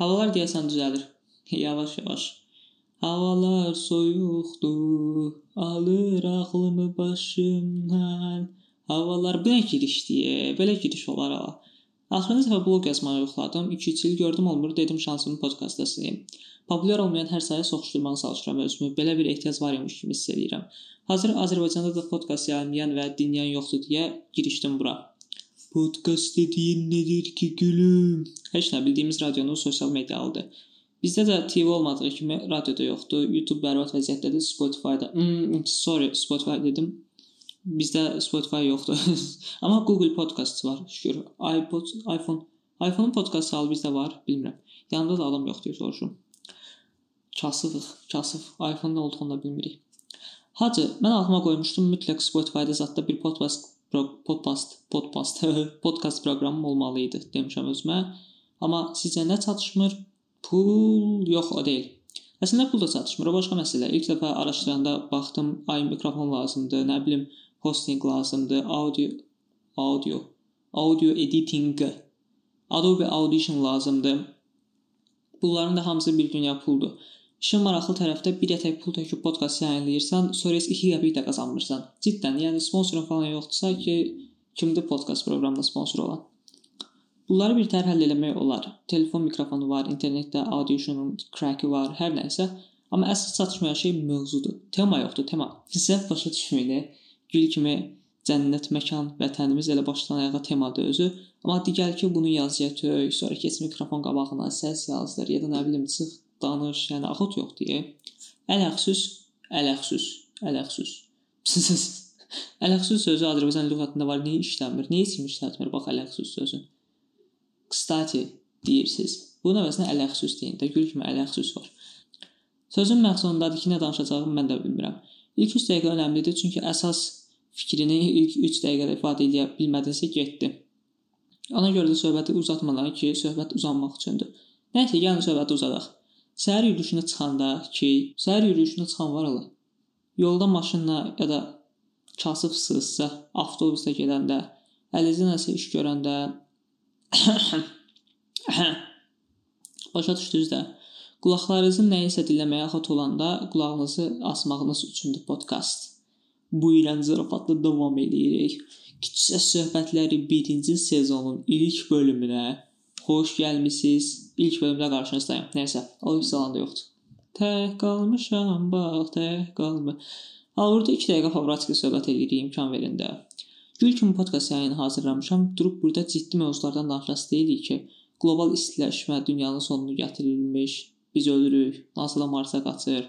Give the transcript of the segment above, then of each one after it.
Havalar deyəsən düzəlir. Yavaş-yavaş. Havalar soyuqdur, alır ağlımı başımdan. Havalar bu nə girişdir? Belə giriş olar ha. Axırıncı dəfə bloq yazmağı yoxladım. 2-3 il gördüm olmur, dedim şansımı podkastda sınayım. Populyar olmayan hər sayı soxuşdurmağa çalışıram özümü. Belə bir ehtiyac var imiş kimi hiss edirəm. Hazır Azərbaycanda da podkast yayımlayan və dinləyən yoxdur deyə girişdim bura. Podkast dediyin nədir ki, gülüm? Heç nə bildiyimiz radionun sosial medialıdır. Bizdə də TV olmadığı kimi radioda yoxdur. YouTube bərbad vəziyyətdədir, Spotify-da. Hmm, sorry, Spotify dedim. Bizdə Spotify yoxdur. Amma Google Podcast var, şükür. iPod, iPhone, iPhone podkast salı bizdə var, bilmirəm. Yanında da adam yoxdur, soruşum. Kasıfıq, kasıf. iPhone-da olduğunu da bilmirik. Hacı, mən ağlıma qoymuşdum mütləq Spotify-da zətdə bir podcast podcast podcast podcast proqramım olmalı idi demişəm özümə. Amma sizcə nə çatışmır? Pul yox o deyil. Əslində pul da çatışmır. O başqa məsələ. İlk dəfə araşdıranda baxdım, ay mikrofon lazımdır, nə bilim, hosting lazımdır, audio audio audio editing Adobe Audition lazımdır. Bunların da hamısı bir dünya puldur. İşin maraqlı tərəfdə bir ətək pul töküb podkast yayınlayırsan, sonra heç 2 qəpik də qazanmırsan. Ciddən, yəni sponsorun falan yoxdursa ki, kimdir podkast proqramında sponsor olan? Bunları bir tər həll etmək olar. Telefon mikrofonu var, internetdə Audition'un crack-i var, hər nəsə. Amma əsas çatışmayan şey mövzudur. Tema yoxdur, tema. Sizə başa düşməyək. Gül kimi cənnət məkan, vətənimiz elə başdan ayağa temadır özü. Amma digər ki, bunu yazıya tök, sonra keç mikrofon qabağına səs yazdır ya da nə bilim çıx danış, yəni axot yox deyə. Ələxsus, ələxsus, ələxsus. ələxsus sözü Azərbaycan lüğətində var, niyə işləmir? Niyə kim işlətmir? Bax ələxsus sözü. Kstati deyirsiniz. Bunun əvəzinə ələxsus deyin də, gül kimi ələxsus var. Sözün məqsədindadır ki, nə danışacağımı mən də bilmirəm. İlk 3 dəqiqə önəmlidir, çünki əsas fikrini ilk 3 dəqiqədə ifadə edə bilmədinsə getdi. Ona görə də söhbəti uzatmadan ki, söhbət uzanmaq üçündür. Nəysə, gəlin söhbəti uzadaq. Səhər yürüyüşünə çıxanda ki, səhər yürüyüşünə çıxan var ala. Yolda maşınla ya da kasıbsızsa, avtobusda gedəndə, əlinizdə nəsə iş görəndə başa düşdünüz də. Qulaqlarınızın nəyisə dinləməyə axat olanda qulağınızı asmağınız üçündür podkast. Bu ilə zarafatla davam edirik. Kiçik söhbətləri 1-ci sezonun ilk bölümünə xoş gəlmisiniz. İlk bölümdə qarşınızdayım. Nəysə, o hiss alanda yoxdur. Tək qalmışam, bax, tək qalmı. Burada 2 dəqiqə favoritli söhbət edirik, imkan verin də. Gül kimi podkast yayını hazırlamışam. Durub burada ciddi mövzulardan danışası deyilik ki, qlobal istiləşmə dünyanın sonunu gətirilmiş, biz ölürük, NASA Marsa qaçır.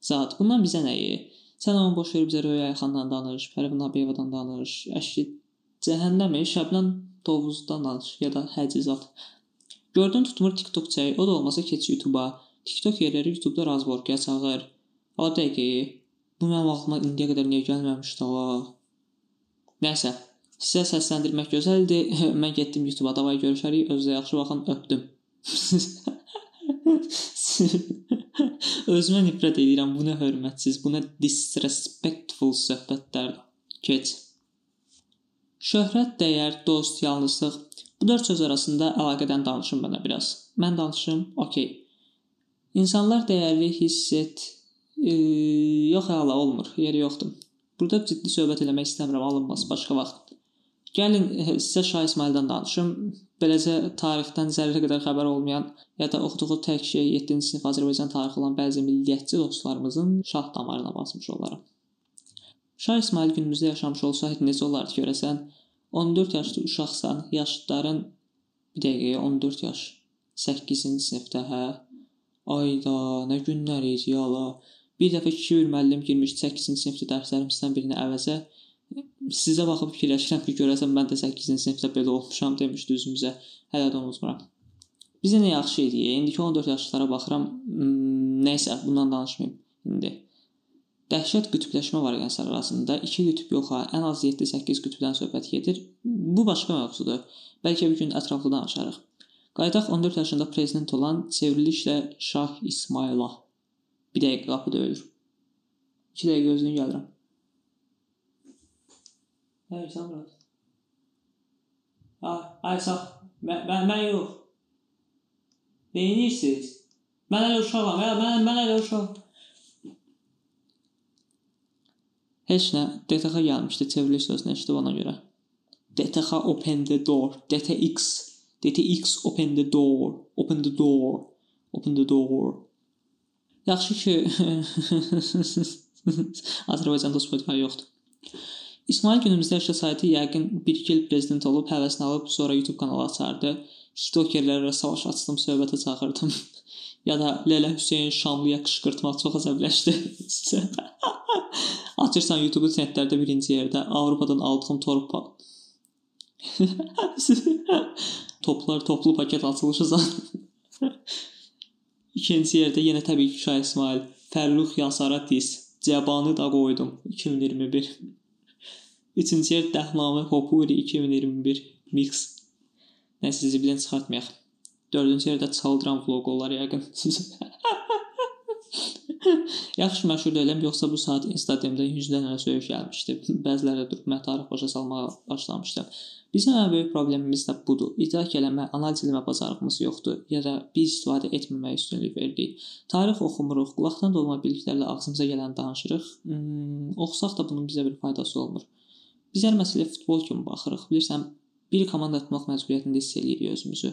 Zat, bundan bizə nəyi? Sən onu boş ver bizə Röya Ayxandan danış, Pərvin Abiyevadan danış, əşki cəhənnəmi, Şəbnəm Tovuzdan danış ya da Həcizat. Gördün tutmur TikTok çək, o da olmasa keç YouTube-a. TikTok yerləri YouTube-da razborkaya çağır. Ala dəqiqəyi. Bu mənim ağlıma indiyə qədər niyə gəlməmişdi ha? Nəsə, sizə səsləndirmək gözəldir. Mən getdim YouTube-a, davay görüşərik. Özünüzə yaxşı baxın, öpdüm. Özümə nifrət edirəm. Bu nə hörmətsiz, bu nə disrespectful söhbətlərdir. Keç. Şöhrət, dəyər, dost, yalnızlıq Bu dörd söz arasında əlaqədən danışım mənə biraz. Mən danışım, okey. İnsanlar dəyərli hiss et. E, yox hala olmur, yeri yoxdur. Burada ciddi söhbət eləmək istəmirəm, alınmaz başqa vaxt. Gəlin e, sizə Şah İsmaildən danışım. Beləcə tarixdən zərrə qədər xəbər olmayan ya da oxuduğu tək şey 7-ci sinif Azərbaycan tarixi olan bəzi milliyyətçi dostlarımızın şah damarına basmış olaram. Şah İsmail günümüzdə yaşamış olsaydı necə olardı görəsən? 14 yaşlı uşaqsan, yaşların bir dəqiqəyə 14 yaş 8-ci sinifdə, hə? Ayda, nə günlər idi yala. Bir dəfə iki bir müəllim girmiş 8-ci sinifdə dərslərimizdən birini əvəzə. Sizə baxıb fikirləşirəm ki, görəsən mən də 8-ci sinifdə belə olmuşam demişdi üzümüzə. Hələ də unutmuram. Bizə nə yaxşı idi. İndiki 14 yaşlılara baxıram. Hmm, nəysə, bundan danışmayım indi. Dəhşət qütbləşmə variantları arasında 2 qütb yox ha, ən az 7-8 qütbdən söhbət gedir. Bu başqa mövzudur. Bəlkə bir gün ətraflı danışarıq. Qayıdaq 14 yaşında prezident olan çevrilişlə Şah İsmayıla. Bir dəqiqə qapı döyülür. 2 dəqiqə gözlüyün gəlirəm. Hayır, sən bura. Ha, ay sağ. Mən mən yox. Neyinirsiniz? Mən hələ uşağam, hə, mən mən hələ uşağam. Heç nə, DTX gəlmişdi, çevriliş sözünə eşitdim ona görə. DTX open the door. DTX. DTX open the door. Open the door. Open the door. Yaxşı ki Azərbaycanda Spotify yoxdur. İsmail günümüzdə yaşa saytı yəqin 1-2 il prezident olub, həvəsini alıb, sonra YouTube kanalı açardı. TikTokerlərlə savaş açdım, söhbətə çağırdım. ya da Lələ Hüseyn Şamlıya qışqırtmaq çox əsəbləşdi. Açırsan YouTube trendlərdə birinci yerdə Avropadan aldığım torpa Toplar toplu paket açılışı zaten. İkinci yerdə yenə təbii ki Şah İsmail, Fərrux Yasara diz, Cəbanı da qoydum 2021. Üçüncü yer Dəhnamə Popuri 2021 mix. Nəsə sizi bilən çıxartmayaq. Dördüncü yerdə çaldıran vloq olar yəqin. Yaxşı məşhur deyiləm, yoxsa bu saat Instagramda yüzlərlə söyüş gəlmişdi. Bəziləri durub mən tarix başa salmağa başlamışdı. Bizim ən böyük problemimiz də budur. İdrak eləmə, analiz eləmə bacarığımız yoxdur ya da biz istifadə etməməyə üstünlük veririk. Tarix oxumuruq, qulaqdan dolma biliklərlə ağzımıza gələn danışırıq. Hmm, oxusaq da bunun bizə bir faydası olmur. Bizlər məsələ futbol kimi baxırıq. Bilirsən, bir komanda tutmaq məcburiyyətində hiss eləyirik özümüzü.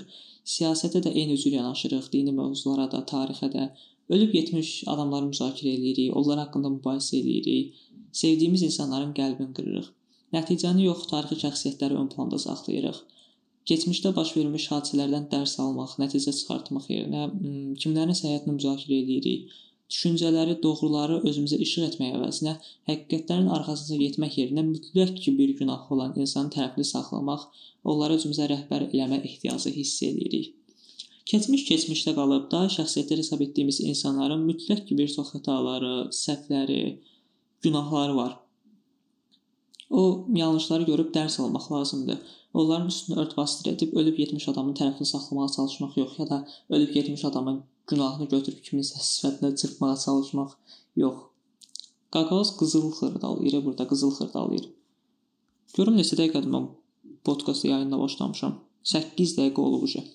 Siyasətə də eyni cür yanaşırıq, dini mövzulara da, tarixə də. Ölüb getmiş adamları müzakirə eləyirik, onlar haqqında mübahisə eləyirik. Sevdiyimiz insanların qəlbini qırırıq. Nəticəni yox, tarixi şəxsiyyətləri ön planda saxlayırıq. Keçmişdə baş vermiş hadisələrdən dərs almaq, nəticə çıxartmaq yerinə hmm, kimlərin həyatını müzakirə eləyirik. Düşüncələri, doğruları özümüzə işıq etmək əvəzinə həqiqətlərin arxasınca getmək yerinə mütləq ki, bir günahı olan insanın tərəfini saxlamaq, onları özümüzə rəhbər eləmə ehtiyacı hiss edirik. Keçmiş keçmişdə qalıb da şəxsiyyətdə hesab etdiyimiz insanların mütləq ki, bir çox xətaları, səhvləri, günahları var. O yanlışları görüb dərs almaq lazımdır. Onların üstünə ört-basdır edib ölüb getmiş adamın tərəfini saxlamağa çalışmaq yox, ya da ölüb getmiş adamın günahını götürüb kiminsə sifətinə çırpmağa çalışmaq yox. Qaqaz qızıl xırdalayır burada, qızıl xırdalayır. Görüm neçə dəqiqədir mən podkast yayınına başlamışam. 8 dəqiqə olub uje.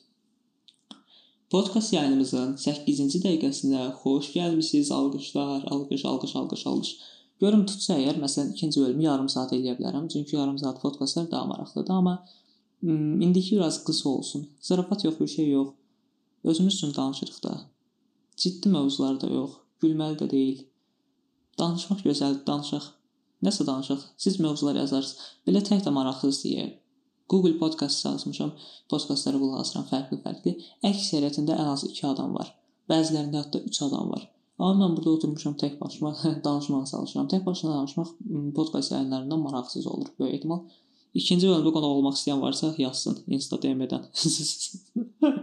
Podkast yayınımızın 8-ci dəqiqəsinə xoş gəlmisiniz. Alqışlar, alqış, alqış, alqış, alqış. Görüm tutsa əgər məsələn ikinci bölümü yarım saat eləyə bilərəm. Çünki yarım saat podkastlar daha maraqlıdır, amma indiki biraz qısa olsun. Zarafat yox, bir şey yox. Özümüz üçün danışırıq da. Ciddi mövzular da yox. Gülməli də deyil. Danışmaq gözəldir, danışaq. Nəsə danışaq. Siz mövzular yazarsınız. Belə tək də maraqsız deyə Google Podcast yazmışam. Podkastlara qulaq asıram fərqli-fərqli. Əksəriyyətində ən az 2 adam var. Bəzilərində hətta 3 adam var. Amma mən burada oturmuşam tək başıma danışmağa çalışıram. Tək başına danışmaq podkast yayınlarından maraqsız olur böyük ehtimal. İkinci bölümdə qonaq olmaq istəyən varsa yazsın Insta DM-dən.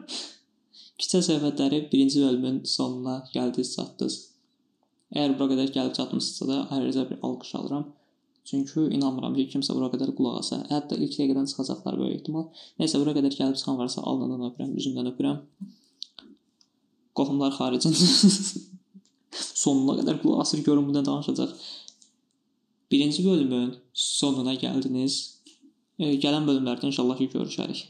Kiçə söhbətləri birinci bölümün sonuna gəldiniz, çatdınız. Əgər bura qədər gəlib çatmısınızsa da ayrıca bir alqış alıram. Çünki inanmıram ki, kimsə bura qədər qulaq asa. Hətta ilk dəqiqədən çıxacaqlar böyük ehtimal. Nəysə bura qədər gəlib çıxan varsa alnından öpürəm, üzündən öpürəm. Qohumlar xaricində sonuna qədər qulaq asır görün bu nə danışacaq. Birinci bölümün sonuna gəldiniz. Gələn bölümlərdə inşallah ki görüşərik.